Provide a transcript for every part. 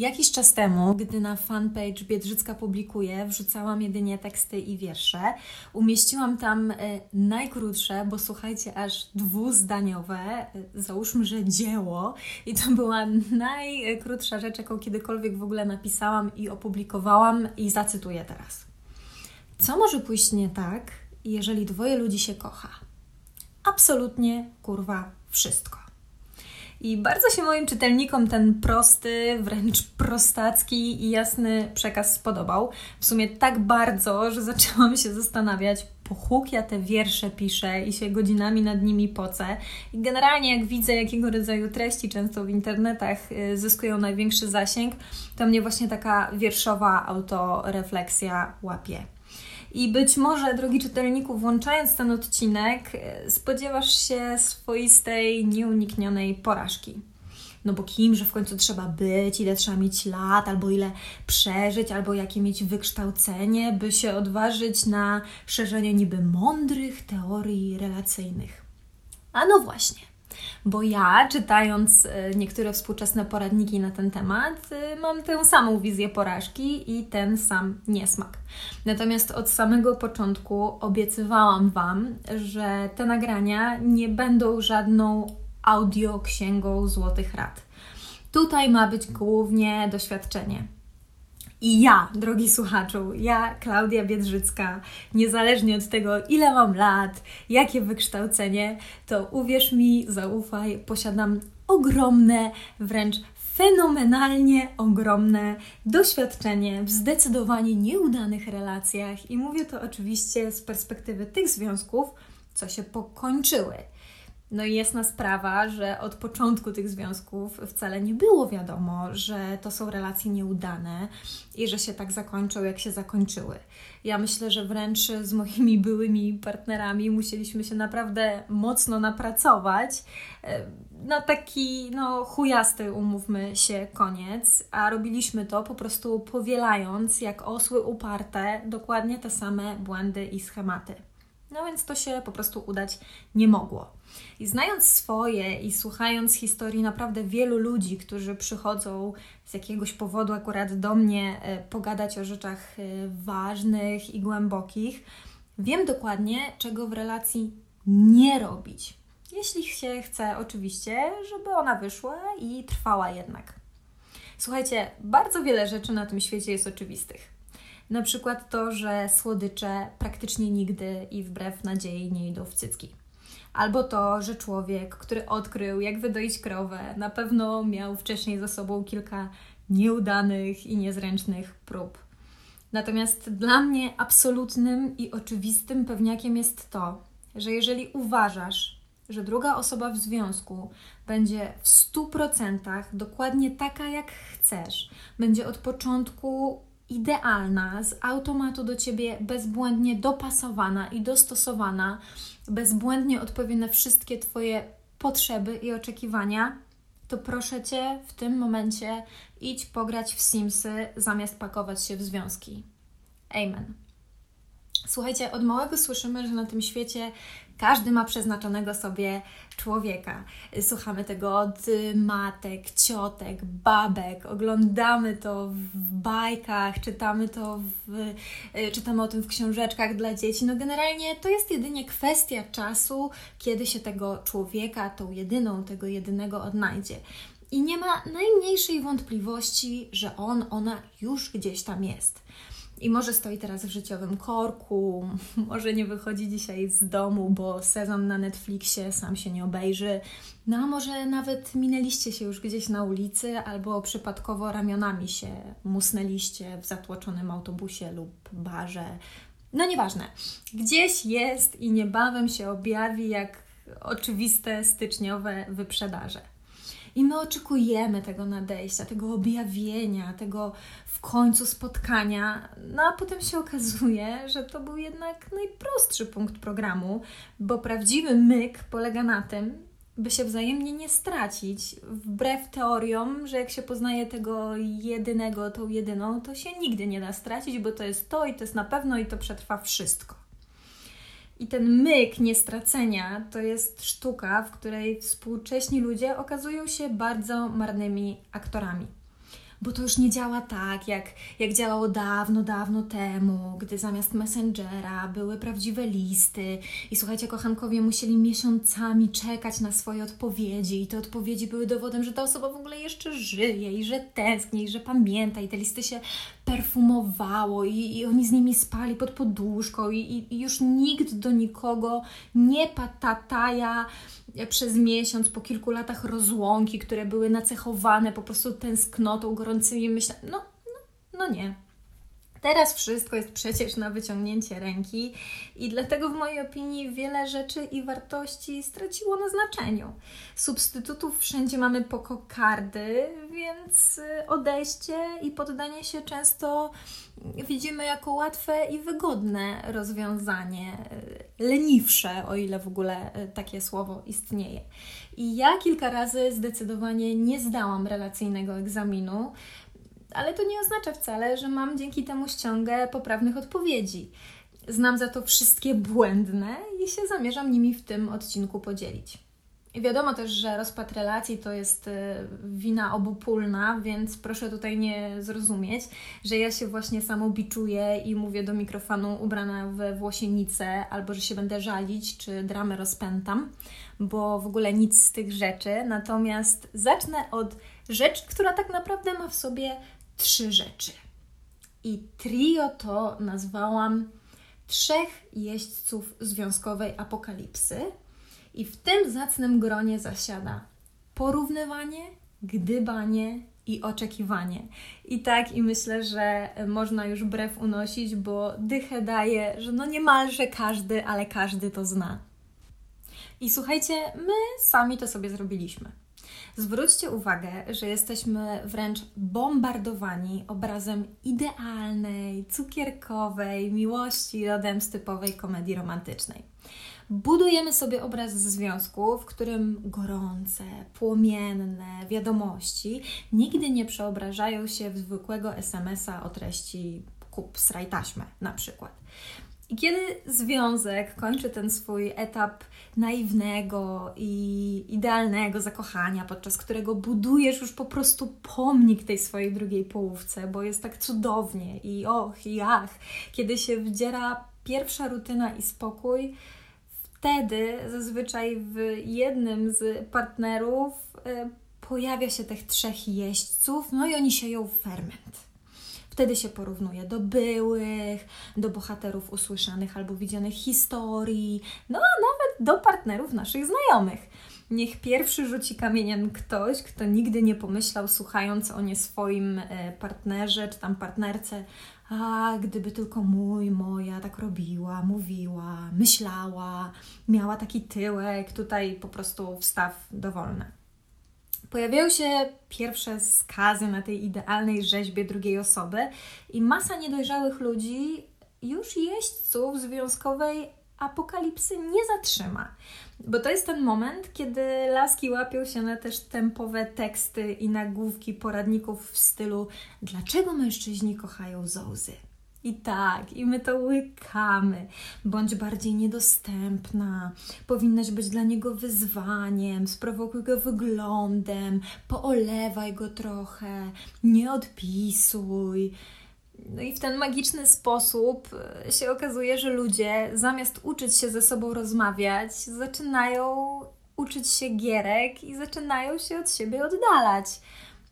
Jakiś czas temu, gdy na fanpage Biedrzycka publikuje, wrzucałam jedynie teksty i wiersze. Umieściłam tam e, najkrótsze, bo słuchajcie, aż dwuzdaniowe, e, załóżmy, że dzieło. I to była najkrótsza rzecz, jaką kiedykolwiek w ogóle napisałam i opublikowałam i zacytuję teraz. Co może pójść nie tak, jeżeli dwoje ludzi się kocha? Absolutnie, kurwa, wszystko. I bardzo się moim czytelnikom ten prosty, wręcz prostacki i jasny przekaz spodobał. W sumie tak bardzo, że zaczęłam się zastanawiać, po huk ja te wiersze piszę i się godzinami nad nimi pocę. I generalnie jak widzę, jakiego rodzaju treści często w internetach y, zyskują największy zasięg, to mnie właśnie taka wierszowa autorefleksja łapie. I być może, drogi czytelniku, włączając ten odcinek, e, spodziewasz się swoistej, nieuniknionej porażki. No bo kimże w końcu trzeba być, ile trzeba mieć lat, albo ile przeżyć, albo jakie mieć wykształcenie, by się odważyć na szerzenie niby mądrych teorii relacyjnych. A no właśnie. Bo ja, czytając e, niektóre współczesne poradniki na ten temat, e, mam tę samą wizję porażki i ten sam niesmak. Natomiast od samego początku obiecywałam Wam, że te nagrania nie będą żadną audioksięgą złotych rad. Tutaj ma być głównie doświadczenie i ja, drogi słuchaczu, ja, Klaudia Biedrzycka, niezależnie od tego, ile mam lat, jakie wykształcenie, to uwierz mi, zaufaj, posiadam ogromne, wręcz fenomenalnie ogromne doświadczenie w zdecydowanie nieudanych relacjach i mówię to oczywiście z perspektywy tych związków, co się pokończyły. No i jasna sprawa, że od początku tych związków wcale nie było wiadomo, że to są relacje nieudane i że się tak zakończą, jak się zakończyły. Ja myślę, że wręcz z moimi byłymi partnerami musieliśmy się naprawdę mocno napracować na taki, no, chujasty, umówmy się, koniec, a robiliśmy to po prostu powielając, jak osły uparte, dokładnie te same błędy i schematy. No więc to się po prostu udać nie mogło. I znając swoje i słuchając historii naprawdę wielu ludzi, którzy przychodzą z jakiegoś powodu akurat do mnie e, pogadać o rzeczach e, ważnych i głębokich, wiem dokładnie, czego w relacji nie robić. Jeśli się chce, oczywiście, żeby ona wyszła i trwała jednak. Słuchajcie, bardzo wiele rzeczy na tym świecie jest oczywistych. Na przykład to, że słodycze praktycznie nigdy i wbrew nadziei nie idą w cycki. Albo to, że człowiek, który odkrył, jak wydoić krowę, na pewno miał wcześniej za sobą kilka nieudanych i niezręcznych prób. Natomiast dla mnie absolutnym i oczywistym pewniakiem jest to, że jeżeli uważasz, że druga osoba w związku będzie w 100% dokładnie taka, jak chcesz, będzie od początku idealna, z automatu do ciebie bezbłędnie dopasowana i dostosowana, bezbłędnie odpowie na wszystkie Twoje potrzeby i oczekiwania, to proszę Cię w tym momencie idź pograć w Simsy zamiast pakować się w związki. Amen. Słuchajcie, od małego słyszymy, że na tym świecie każdy ma przeznaczonego sobie człowieka. Słuchamy tego od matek, ciotek, babek, oglądamy to w bajkach, czytamy to w, czytamy o tym w książeczkach dla dzieci. No generalnie to jest jedynie kwestia czasu, kiedy się tego człowieka, tą jedyną, tego jedynego odnajdzie. I nie ma najmniejszej wątpliwości, że on, ona już gdzieś tam jest. I może stoi teraz w życiowym korku, może nie wychodzi dzisiaj z domu, bo sezon na Netflixie sam się nie obejrzy. No a może nawet minęliście się już gdzieś na ulicy, albo przypadkowo ramionami się musnęliście w zatłoczonym autobusie lub barze. No nieważne. Gdzieś jest i niebawem się objawi jak oczywiste styczniowe wyprzedaże. I my oczekujemy tego nadejścia, tego objawienia, tego w końcu spotkania. No a potem się okazuje, że to był jednak najprostszy punkt programu, bo prawdziwy myk polega na tym, by się wzajemnie nie stracić, wbrew teoriom, że jak się poznaje tego jedynego, tą jedyną, to się nigdy nie da stracić, bo to jest to i to jest na pewno i to przetrwa wszystko. I ten myk niestracenia to jest sztuka, w której współcześni ludzie okazują się bardzo marnymi aktorami. bo to już nie działa tak, jak, jak działało dawno, dawno temu, gdy zamiast Messengera były prawdziwe listy. I słuchajcie, kochankowie musieli miesiącami czekać na swoje odpowiedzi. I te odpowiedzi były dowodem, że ta osoba w ogóle jeszcze żyje i że tęskni, i że pamięta. I te listy się perfumowało i, i oni z nimi spali pod poduszką i, i, już nikt do nikogo nie patataja przez miesiąc, po kilku latach rozłąki, które były nacechowane po prostu tęsknotą, gorącymi myślami. No, no, no nie. Teraz wszystko jest przecież na wyciągnięcie ręki i dlatego w mojej opinii wiele rzeczy i wartości straciło na znaczeniu. Substytutów wszędzie mamy po kokardy, więc y, odejście i poddanie się często widzimy jako łatwe i wygodne rozwiązanie, y, leniwsze, o ile w ogóle y, takie słowo istnieje. I ja kilka razy zdecydowanie nie zdałam relacyjnego egzaminu, ale to nie oznacza wcale, że mam dzięki temu ściągę poprawnych odpowiedzi. Znam za to wszystkie błędne i się zamierzam nimi w tym odcinku podzielić. Wiadomo też, że rozpad relacji to jest y, wina obopólna, więc proszę tutaj nie zrozumieć, że ja się właśnie samobiczuję i mówię do mikrofonu ubrana we włosienicę, albo że się będę żalić, czy dramę rozpętam, bo w ogóle nic z tych rzeczy. Natomiast zacznę od rzeczy, która tak naprawdę ma w sobie trzy rzeczy. I trio to nazwałam trzech jeźdźców związkowej apokalipsy. I w tym zacnym gronie zasiada porównywanie, gdybanie i oczekiwanie. I tak, i myślę, że można już brew unosić, bo dychę daje, że no niemalże każdy, ale każdy to zna. I słuchajcie, my sami to sobie zrobiliśmy. Zwróćcie uwagę, że jesteśmy wręcz bombardowani obrazem idealnej, cukierkowej miłości rodem z typowej komedii romantycznej. Budujemy sobie obraz związku, w którym gorące, płomienne wiadomości nigdy nie przeobrażają się w zwykłego SMS-a o treści kup sraj na przykład. I kiedy związek kończy ten swój etap naiwnego i idealnego zakochania, podczas którego budujesz już po prostu pomnik tej swojej drugiej połówce, bo jest tak cudownie i och, i ach, kiedy się wdziera pierwsza rutyna i spokój, wtedy zazwyczaj w jednym z partnerów y, pojawia się tych trzech jeźdźców, no i oni sieją ferment. Wtedy się porównuje do byłych, do bohaterów usłyszanych albo widzianych historii, no a nawet do partnerów naszych znajomych. Niech pierwszy rzuci kamieniem ktoś, kto nigdy nie pomyślał, słuchając o nie swoim e, partnerze czy tam partnerce, a gdyby tylko mój, moja tak robiła, mówiła, myślała, miała taki tyłek, tutaj po prostu wstaw dowolny. Pojawiają się pierwsze skazy na tej idealnej rzeźbie drugiej osoby i masa niedojrzałych ludzi już jeźdźców związkowej apokalipsy nie zatrzyma. Bo to jest ten moment, kiedy laski łapią się na też tempowe teksty i nagłówki poradników w stylu Dlaczego mężczyźni kochają zołzy? I tak, i my to łykamy. Bądź bardziej niedostępna. Powinnaś być dla niego wyzwaniem. Sprowokuj go wyglądem. Poolewaj go trochę. Nie odpisuj. No i w ten magiczny sposób e, się okazuje, że ludzie zamiast uczyć się ze sobą rozmawiać, zaczynają uczyć się gierek i zaczynają się od siebie oddalać.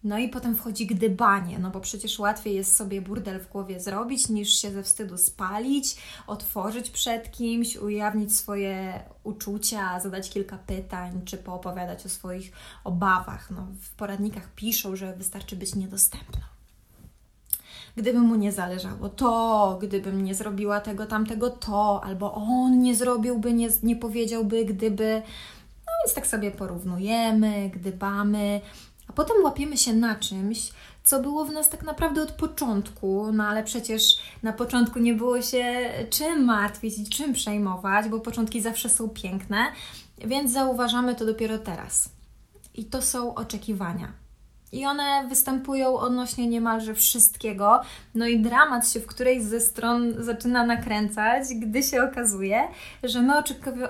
No i potem wchodzi gdybanie, no bo przecież łatwiej jest sobie burdel w głowie zrobić, niż się ze wstydu spalić, otworzyć przed kimś, ujawnić swoje uczucia, zadać kilka pytań, czy poopowiadać o swoich obawach. No, w poradnikach piszą, że wystarczy być niedostępną. Gdyby mu nie zależało to, gdybym nie zrobiła tego, tamtego to, albo on nie zrobiłby, nie, nie powiedziałby, gdyby. No więc tak sobie porównujemy, gdybamy, a potem łapiemy się na czymś, co było w nas tak naprawdę od początku, no ale przecież na początku nie było się czym martwić i czym przejmować, bo początki zawsze są piękne, więc zauważamy to dopiero teraz. I to są oczekiwania. I one występują odnośnie niemalże wszystkiego. No i dramat się w którejś ze stron zaczyna nakręcać, gdy się okazuje, że my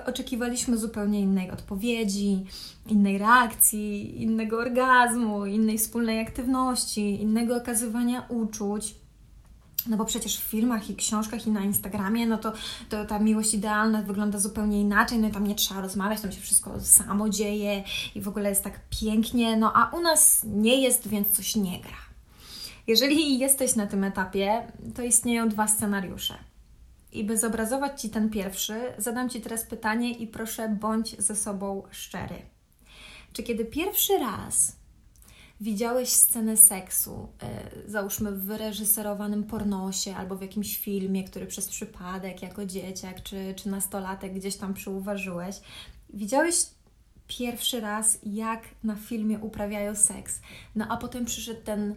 oczekiwaliśmy zupełnie innej odpowiedzi, innej reakcji, innego orgazmu, innej wspólnej aktywności, innego okazywania uczuć. No bo przecież w filmach i książkach i na Instagramie, no to, to ta miłość idealna wygląda zupełnie inaczej, no i tam nie trzeba rozmawiać, tam się wszystko samo dzieje i w ogóle jest tak pięknie, no a u nas nie jest, więc coś nie gra. Jeżeli jesteś na tym etapie, to istnieją dwa scenariusze. I by zobrazować Ci ten pierwszy, zadam Ci teraz pytanie i proszę bądź ze sobą szczery. Czy kiedy pierwszy raz widziałeś scenę seksu, yy, załóżmy w wyreżyserowanym pornosie albo w jakimś filmie, który przez przypadek jako dzieciak czy, czy nastolatek gdzieś tam przyuważyłeś, widziałeś pierwszy raz, jak na filmie uprawiają seks, no a potem przyszedł ten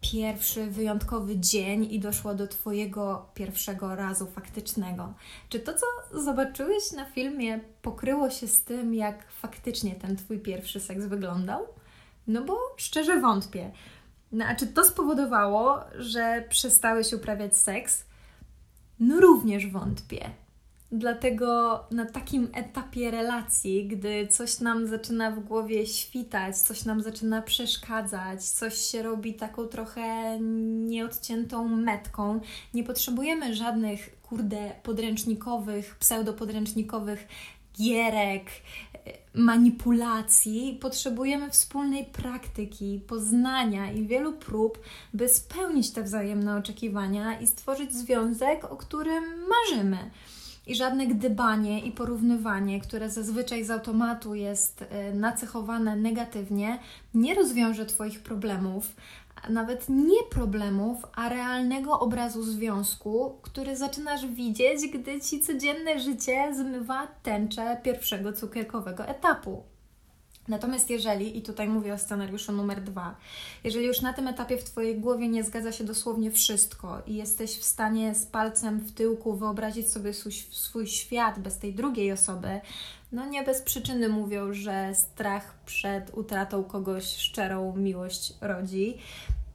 pierwszy wyjątkowy dzień i doszło do Twojego pierwszego razu faktycznego. Czy to, co zobaczyłeś na filmie, pokryło się z tym, jak faktycznie ten Twój pierwszy seks wyglądał? No bo szczerze wątpię. No, a czy to spowodowało, że przestałeś uprawiać seks? No również wątpię. Dlatego na takim etapie relacji, gdy coś nam zaczyna w głowie świtać, coś nam zaczyna przeszkadzać, coś się robi taką trochę nieodciętą metką, nie potrzebujemy żadnych, kurde, podręcznikowych, pseudopodręcznikowych gierek, manipulacji, potrzebujemy wspólnej praktyki, poznania i wielu prób, by spełnić te wzajemne oczekiwania i stworzyć związek, o którym marzymy. I żadne gdybanie i porównywanie, które zazwyczaj z automatu jest y, nacechowane negatywnie, nie rozwiąże Twoich problemów, nawet nie problemów, a realnego obrazu związku, który zaczynasz widzieć, gdy ci codzienne życie zmywa tęczę pierwszego cukierkowego etapu. Natomiast jeżeli, i tutaj mówię o scenariuszu numer dwa, jeżeli już na tym etapie w Twojej głowie nie zgadza się dosłownie wszystko i jesteś w stanie z palcem w tyłku wyobrazić sobie swój, swój świat bez tej drugiej osoby, no nie bez przyczyny mówią, że strach przed utratą kogoś szczerą miłość rodzi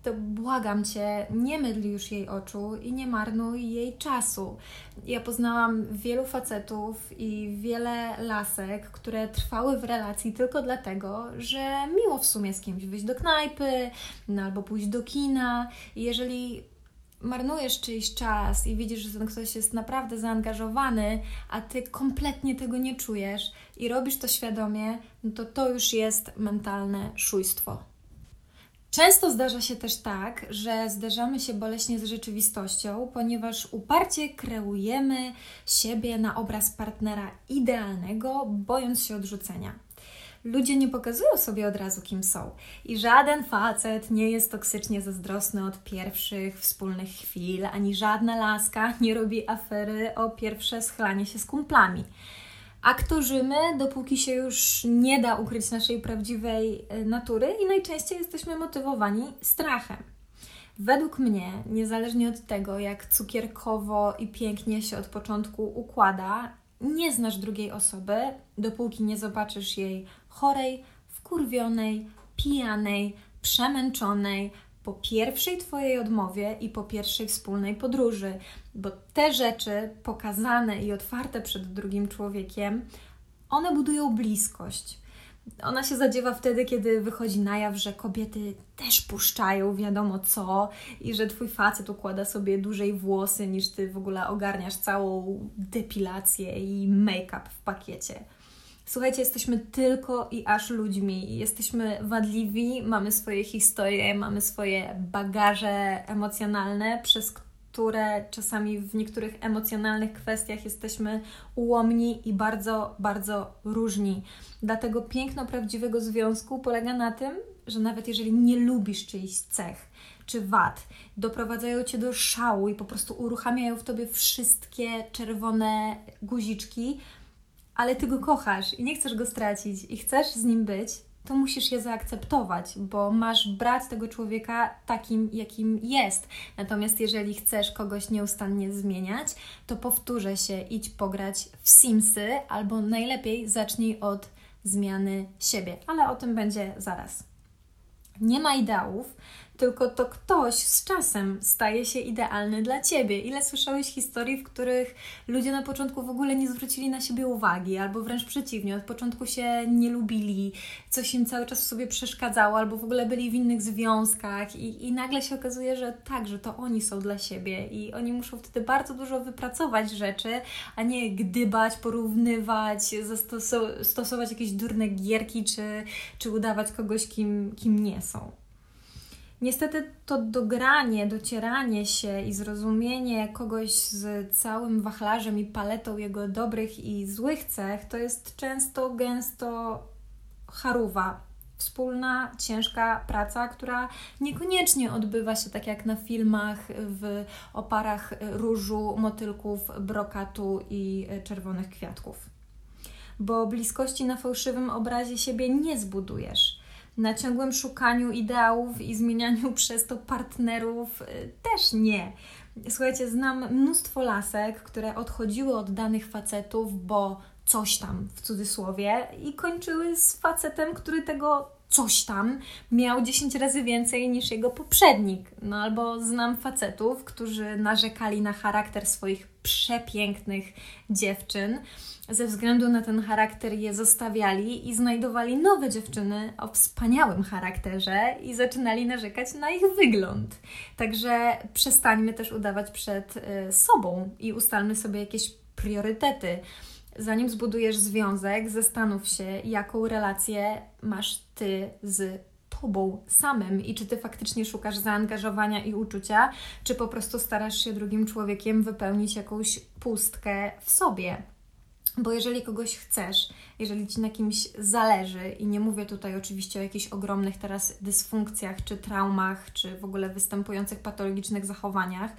to błagam Cię, nie mydl już jej oczu i nie marnuj jej czasu. Ja poznałam wielu facetów i wiele lasek, które trwały w relacji tylko dlatego, że miło w sumie z kimś wyjść do knajpy no, albo pójść do kina. I jeżeli marnujesz czyjś czas i widzisz, że ten ktoś jest naprawdę zaangażowany, a ty kompletnie tego nie czujesz i robisz to świadomie, no to to już jest mentalne szujstwo. Często zdarza się też tak, że zderzamy się boleśnie z rzeczywistością, ponieważ uparcie kreujemy siebie na obraz partnera idealnego, bojąc się odrzucenia. Ludzie nie pokazują sobie od razu, kim są. I żaden facet nie jest toksycznie zazdrosny od pierwszych wspólnych chwil, ani żadna laska nie robi afery o pierwsze schlanie się z kumplami aktorzymy, dopóki się już nie da ukryć naszej prawdziwej e, natury i najczęściej jesteśmy motywowani strachem. Według mnie, niezależnie od tego, jak cukierkowo i pięknie się od początku układa, nie znasz drugiej osoby, dopóki nie zobaczysz jej chorej, wkurwionej, pijanej, przemęczonej, po pierwszej Twojej odmowie i po pierwszej wspólnej podróży, bo te rzeczy pokazane i otwarte przed drugim człowiekiem, one budują bliskość. Ona się zadziewa wtedy, kiedy wychodzi na jaw, że kobiety też puszczają wiadomo co i że twój facet układa sobie dłużej włosy niż ty w ogóle ogarniasz całą depilację i make-up w pakiecie. Słuchajcie, jesteśmy tylko i aż ludźmi. Jesteśmy wadliwi, mamy swoje historie, mamy swoje bagaże emocjonalne, przez które czasami w niektórych emocjonalnych kwestiach jesteśmy ułomni i bardzo, bardzo różni. Dlatego piękno prawdziwego związku polega na tym, że nawet jeżeli nie lubisz czyichś cech czy wad, doprowadzają cię do szału i po prostu uruchamiają w tobie wszystkie czerwone guziczki, ale ty go kochasz i nie chcesz go stracić i chcesz z nim być, to musisz je zaakceptować, bo masz brać tego człowieka takim, jakim jest. Natomiast jeżeli chcesz kogoś nieustannie zmieniać, to powtórzę się, idź pograć w Simsy, albo najlepiej zacznij od zmiany siebie, ale o tym będzie zaraz. Nie ma ideałów, tylko to ktoś z czasem staje się idealny dla ciebie. Ile słyszałeś historii, w których ludzie na początku w ogóle nie zwrócili na siebie uwagi, albo wręcz przeciwnie, od początku się nie lubili, coś im cały czas w sobie przeszkadzało, albo w ogóle byli w innych związkach, i, i nagle się okazuje, że tak, że to oni są dla siebie i oni muszą wtedy bardzo dużo wypracować rzeczy, a nie gdybać, porównywać, stosować jakieś durne gierki, czy, czy udawać kogoś, kim, kim nie są. Niestety to dogranie, docieranie się i zrozumienie kogoś z całym wachlarzem i paletą jego dobrych i złych cech to jest często, gęsto charuwa. Wspólna, ciężka praca, która niekoniecznie odbywa się tak jak na filmach w oparach różu, motylków, brokatu i czerwonych kwiatków. Bo bliskości na fałszywym obrazie siebie nie zbudujesz na ciągłym szukaniu ideałów i zmienianiu przez to partnerów y, też nie. Słuchajcie, znam mnóstwo lasek, które odchodziły od danych facetów, bo coś tam w cudzysłowie i kończyły z facetem, który tego coś tam miał 10 razy więcej niż jego poprzednik. No albo znam facetów, którzy narzekali na charakter swoich przepięknych dziewczyn ze względu na ten charakter je zostawiali i znajdowali nowe dziewczyny o wspaniałym charakterze i zaczynali narzekać na ich wygląd. Także przestańmy też udawać przed y, sobą i ustalmy sobie jakieś priorytety. Zanim zbudujesz związek, zastanów się, jaką relację masz ty z tobą samym i czy ty faktycznie szukasz zaangażowania i uczucia, czy po prostu starasz się drugim człowiekiem wypełnić jakąś pustkę w sobie. Bo jeżeli kogoś chcesz, jeżeli ci na kimś zależy, i nie mówię tutaj oczywiście o jakichś ogromnych teraz dysfunkcjach, czy traumach, czy w ogóle występujących patologicznych zachowaniach,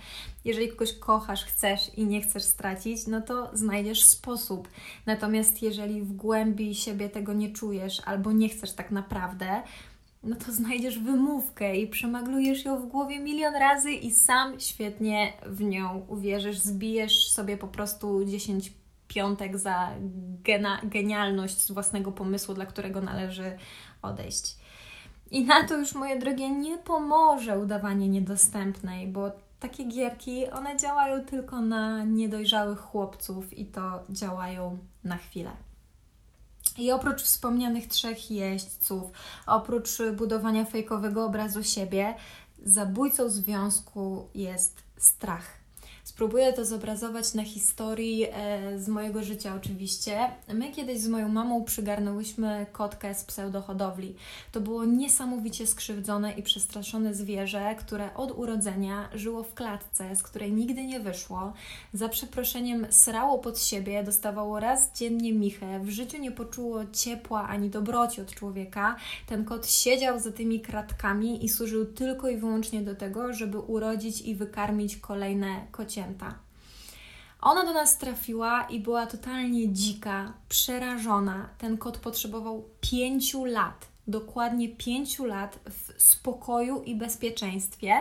jeżeli kogoś kochasz, chcesz i nie chcesz stracić, no to znajdziesz sposób. Natomiast jeżeli w głębi siebie tego nie czujesz albo nie chcesz tak naprawdę, no to znajdziesz wymówkę i przemaglujesz ją w głowie milion razy i sam świetnie w nią uwierzysz, zbijesz sobie po prostu 10 piątek za gena, genialność z własnego pomysłu, dla którego należy odejść. I na to już, moje drogie, nie pomoże udawanie niedostępnej, bo takie gierki, one działają tylko na niedojrzałych chłopców i to działają na chwilę. I oprócz wspomnianych trzech jeźdźców, oprócz budowania fejkowego obrazu siebie, zabójcą związku jest strach. Spróbuję to zobrazować na historii e, z mojego życia oczywiście. My kiedyś z moją mamą przygarnęłyśmy kotkę z pseudohodowli. To było niesamowicie skrzywdzone i przestraszone zwierzę, które od urodzenia żyło w klatce, z której nigdy nie wyszło. Za przeproszeniem srało pod siebie, dostawało raz dziennie michę, w życiu nie poczuło ciepła ani dobroci od człowieka. Ten kot siedział za tymi kratkami i służył tylko i wyłącznie do tego, żeby urodzić i wykarmić kolejne kocie ona do nas trafiła i była totalnie dzika, przerażona. Ten kot potrzebował pięciu lat, dokładnie pięciu lat w spokoju i bezpieczeństwie,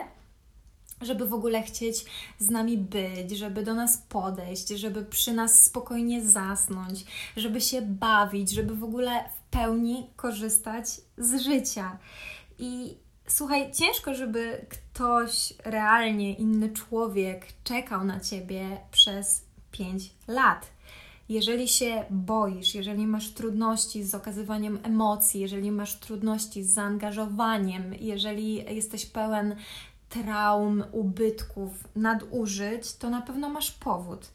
żeby w ogóle chcieć z nami być, żeby do nas podejść, żeby przy nas spokojnie zasnąć, żeby się bawić, żeby w ogóle w pełni korzystać z życia. I Słuchaj, ciężko, żeby ktoś realnie, inny człowiek czekał na ciebie przez 5 lat. Jeżeli się boisz, jeżeli masz trudności z okazywaniem emocji, jeżeli masz trudności z zaangażowaniem, jeżeli jesteś pełen traum, ubytków, nadużyć, to na pewno masz powód.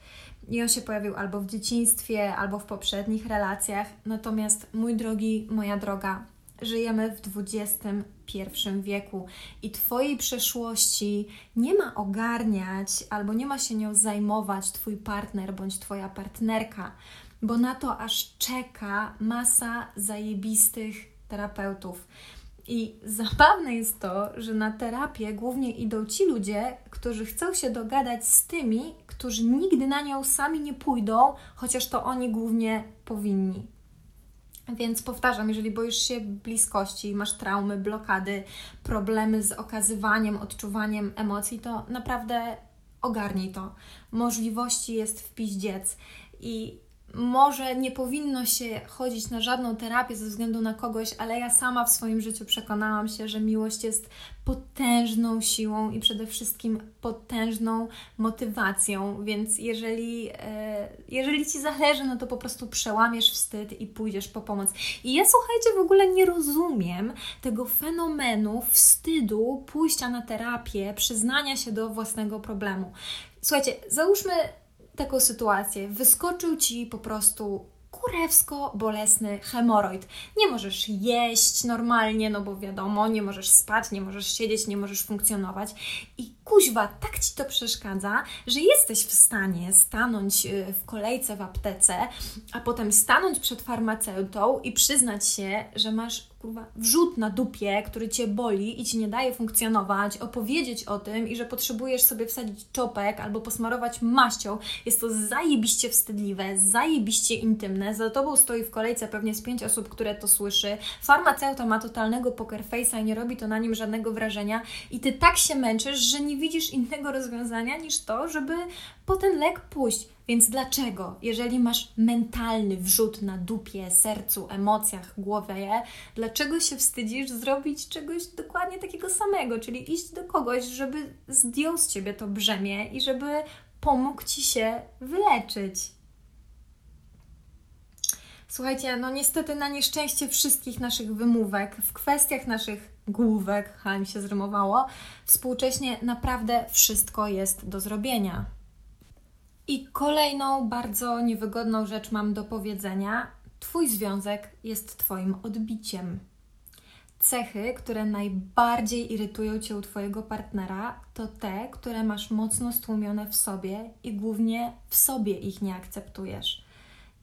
I on się pojawił albo w dzieciństwie, albo w poprzednich relacjach. Natomiast, mój drogi, moja droga, żyjemy w XXI wieku i Twojej przeszłości nie ma ogarniać albo nie ma się nią zajmować Twój partner bądź Twoja partnerka, bo na to aż czeka masa zajebistych terapeutów. I zabawne jest to, że na terapię głównie idą ci ludzie, którzy chcą się dogadać z tymi, którzy nigdy na nią sami nie pójdą, chociaż to oni głównie powinni. Więc powtarzam, jeżeli boisz się bliskości, masz traumy, blokady, problemy z okazywaniem, odczuwaniem emocji, to naprawdę ogarnij to. Możliwości jest w piździec i może nie powinno się chodzić na żadną terapię ze względu na kogoś, ale ja sama w swoim życiu przekonałam się, że miłość jest potężną siłą i przede wszystkim potężną motywacją, więc jeżeli, e, jeżeli Ci zależy, no to po prostu przełamiesz wstyd i pójdziesz po pomoc. I ja słuchajcie, w ogóle nie rozumiem tego fenomenu wstydu, pójścia na terapię, przyznania się do własnego problemu. Słuchajcie, załóżmy taką sytuację. Wyskoczył ci po prostu kurewsko bolesny hemoroid. Nie możesz jeść normalnie, no bo wiadomo, nie możesz spać, nie możesz siedzieć, nie możesz funkcjonować. I kuźwa, tak ci to przeszkadza, że jesteś w stanie stanąć y, w kolejce w aptece, a potem stanąć przed farmaceutą i przyznać się, że masz kurwa, wrzut na dupie, który cię boli i ci nie daje funkcjonować, opowiedzieć o tym i że potrzebujesz sobie wsadzić czopek albo posmarować maścią, jest to zajebiście wstydliwe, zajebiście intymne. Za tobą stoi w kolejce pewnie z pięć osób, które to słyszy. Farmaceuta ma totalnego poker face'a i nie robi to na nim żadnego wrażenia i ty tak się męczysz, że nie widzisz innego rozwiązania niż to, żeby po ten lek pójść. Więc dlaczego, jeżeli masz mentalny wrzut na dupie, sercu, emocjach, głowie, dlaczego się wstydzisz zrobić czegoś dokładnie takiego samego, czyli iść do kogoś, żeby zdjął z ciebie to brzemię i żeby pomógł ci się wyleczyć? Słuchajcie, no niestety na nieszczęście wszystkich naszych wymówek w kwestiach naszych główek, ha mi się zrymowało, współcześnie naprawdę wszystko jest do zrobienia. I kolejną bardzo niewygodną rzecz mam do powiedzenia. Twój związek jest Twoim odbiciem. Cechy, które najbardziej irytują Cię u Twojego partnera, to te, które masz mocno stłumione w sobie i głównie w sobie ich nie akceptujesz.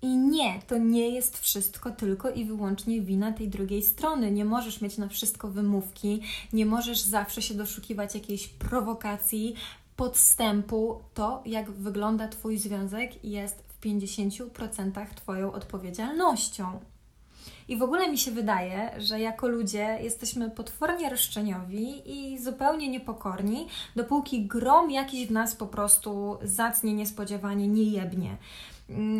I nie, to nie jest wszystko tylko i wyłącznie wina tej drugiej strony. Nie możesz mieć na wszystko wymówki, nie możesz zawsze się doszukiwać jakiejś prowokacji, podstępu to, jak wygląda Twój związek, jest w 50% Twoją odpowiedzialnością. I w ogóle mi się wydaje, że jako ludzie jesteśmy potwornie roszczeniowi i zupełnie niepokorni, dopóki grom jakiś w nas po prostu zacnie niespodziewanie nie jebnie. Mm,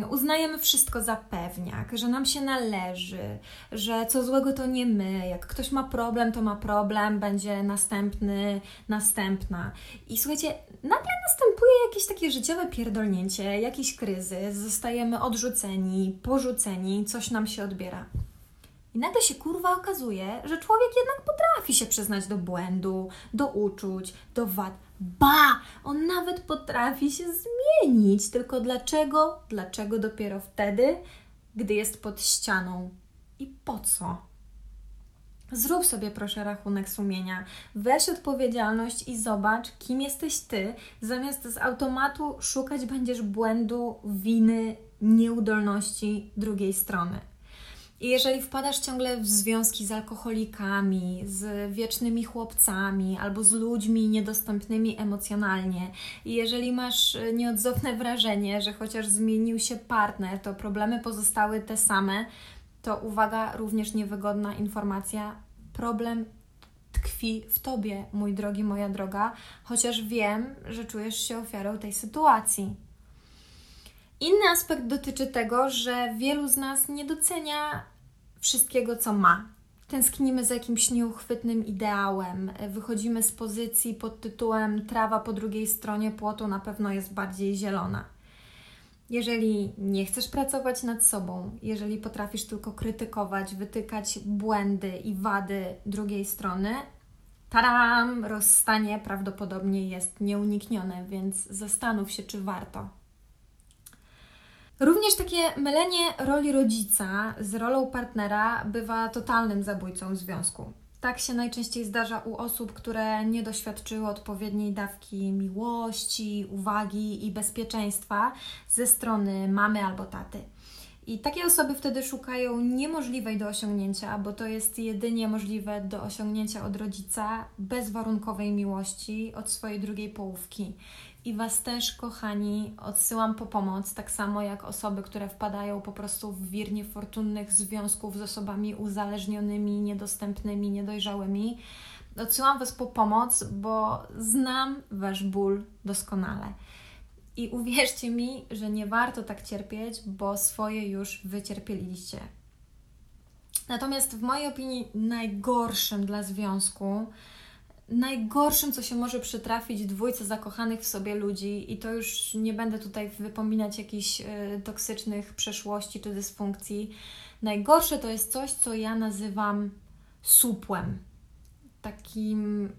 uznajemy wszystko za pewniak, że nam się należy, że co złego to nie my, jak ktoś ma problem, to ma problem, będzie następny, następna. I słuchajcie, nagle następuje jakieś takie życiowe pierdolnięcie, jakiś kryzys, zostajemy odrzuceni, porzuceni, coś nam się odbiera. I nagle się kurwa okazuje, że człowiek jednak potrafi się przyznać do błędu, do uczuć, do wad. Ba! On nawet potrafi się zmienić. Tylko dlaczego? Dlaczego dopiero wtedy, gdy jest pod ścianą? I po co? Zrób sobie proszę rachunek sumienia. Weź odpowiedzialność i zobacz, kim jesteś ty, zamiast z automatu szukać będziesz błędu, winy, nieudolności drugiej strony. I jeżeli wpadasz ciągle w związki z alkoholikami, z wiecznymi chłopcami albo z ludźmi niedostępnymi emocjonalnie, i jeżeli masz e, nieodzowne wrażenie, że chociaż zmienił się partner, to problemy pozostały te same, to uwaga, również niewygodna informacja: problem tkwi w tobie, mój drogi, moja droga, chociaż wiem, że czujesz się ofiarą tej sytuacji. Inny aspekt dotyczy tego, że wielu z nas nie docenia wszystkiego, co ma. Tęsknimy za jakimś nieuchwytnym ideałem, wychodzimy z pozycji pod tytułem trawa po drugiej stronie płotu na pewno jest bardziej zielona. Jeżeli nie chcesz pracować nad sobą, jeżeli potrafisz tylko krytykować, wytykać błędy i wady drugiej strony, taram, rozstanie prawdopodobnie jest nieuniknione, więc zastanów się, czy warto. Również takie mylenie roli rodzica z rolą partnera bywa totalnym zabójcą związku. Tak się najczęściej zdarza u osób, które nie doświadczyły odpowiedniej dawki miłości, uwagi i bezpieczeństwa ze strony mamy albo taty. I takie osoby wtedy szukają niemożliwej do osiągnięcia, bo to jest jedynie możliwe do osiągnięcia od rodzica bezwarunkowej miłości od swojej drugiej połówki. I Was też, kochani, odsyłam po pomoc, tak samo jak osoby, które wpadają po prostu w wir niefortunnych związków z osobami uzależnionymi, niedostępnymi, niedojrzałymi. Odsyłam Was po pomoc, bo znam Wasz ból doskonale. I uwierzcie mi, że nie warto tak cierpieć, bo swoje już wycierpieliście. Natomiast w mojej opinii najgorszym dla związku, najgorszym, co się może przytrafić dwójce zakochanych w sobie ludzi, i to już nie będę tutaj wypominać jakichś y, toksycznych przeszłości czy dysfunkcji, najgorsze to jest coś, co ja nazywam supłem. Takim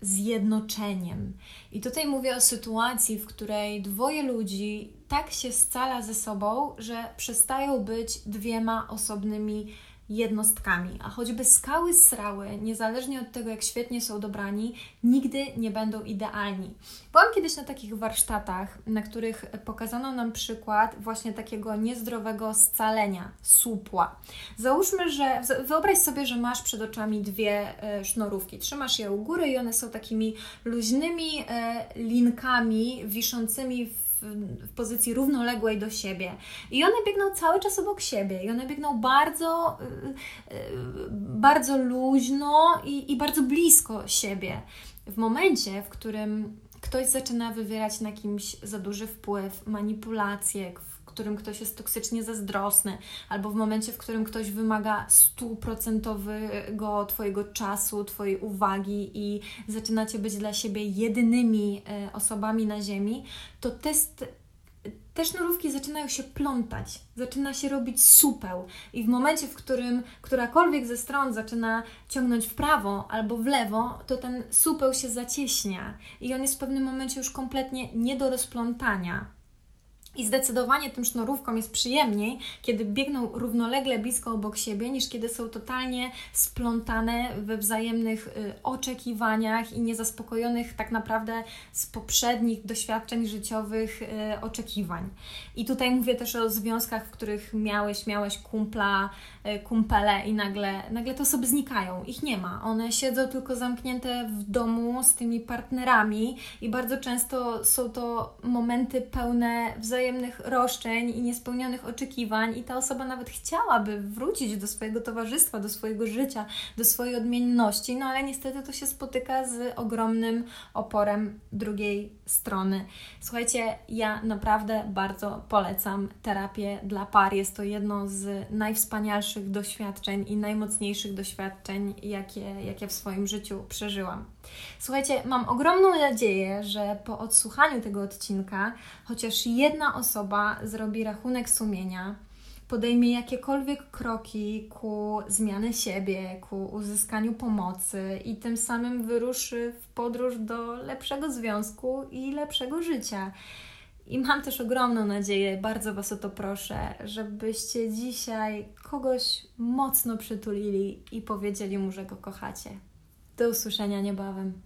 zjednoczeniem. I tutaj mówię o sytuacji, w której dwoje ludzi tak się scala ze sobą, że przestają być dwiema osobnymi jednostkami, a choćby skały srały, niezależnie od tego, jak świetnie są dobrani, nigdy nie będą idealni. Byłam kiedyś na takich warsztatach, na których pokazano nam przykład właśnie takiego niezdrowego scalenia, supła. Załóżmy, że wyobraź sobie, że masz przed oczami dwie e, sznurówki, trzymasz je u góry i one są takimi luźnymi e, linkami wiszącymi w w, pozycji równoległej do siebie. I one biegną cały czas obok siebie i one biegną bardzo, y, y, bardzo luźno i, i bardzo blisko siebie. W momencie, w którym ktoś zaczyna wywierać na kimś za duży wpływ, manipulacje, którym ktoś jest toksycznie zazdrosny, albo w momencie, w którym ktoś wymaga stuprocentowego Twojego czasu, Twojej uwagi i zaczynacie być dla siebie jedynymi e, osobami na Ziemi, to test te sznurówki zaczynają się plątać, zaczyna się robić supeł i w momencie, w którym którakolwiek ze stron zaczyna ciągnąć w prawo albo w lewo, to ten supeł się zacieśnia i on jest w pewnym momencie już kompletnie nie do rozplątania. I zdecydowanie tym sznurówkom jest przyjemniej, kiedy biegną równolegle blisko obok siebie, niż kiedy są totalnie splątane we wzajemnych y, oczekiwaniach i niezaspokojonych tak naprawdę z poprzednich doświadczeń życiowych y, oczekiwań. I tutaj mówię też o związkach, w których miałeś, miałeś kumpla, y, kumpele i nagle, nagle te osoby znikają. Ich nie ma. One siedzą tylko zamknięte w domu z tymi partnerami i bardzo często są to momenty pełne wzajemnych wzajemnych roszczeń i niespełnionych oczekiwań, i ta osoba nawet chciałaby wrócić do swojego towarzystwa, do swojego życia, do swojej odmienności, no ale niestety to się spotyka z ogromnym oporem drugiej strony. Słuchajcie, ja naprawdę bardzo polecam terapię dla par. Jest to jedno z najwspanialszych doświadczeń i najmocniejszych doświadczeń, jakie, jakie w swoim życiu przeżyłam. Słuchajcie, mam ogromną nadzieję, że po odsłuchaniu tego odcinka chociaż jedna osoba zrobi rachunek sumienia, podejmie jakiekolwiek kroki ku zmianie siebie, ku uzyskaniu pomocy i tym samym wyruszy w podróż do lepszego związku i lepszego życia. I mam też ogromną nadzieję, bardzo Was o to proszę, żebyście dzisiaj kogoś mocno przytulili i powiedzieli mu, że go kochacie. Do usłyszenia niebawem.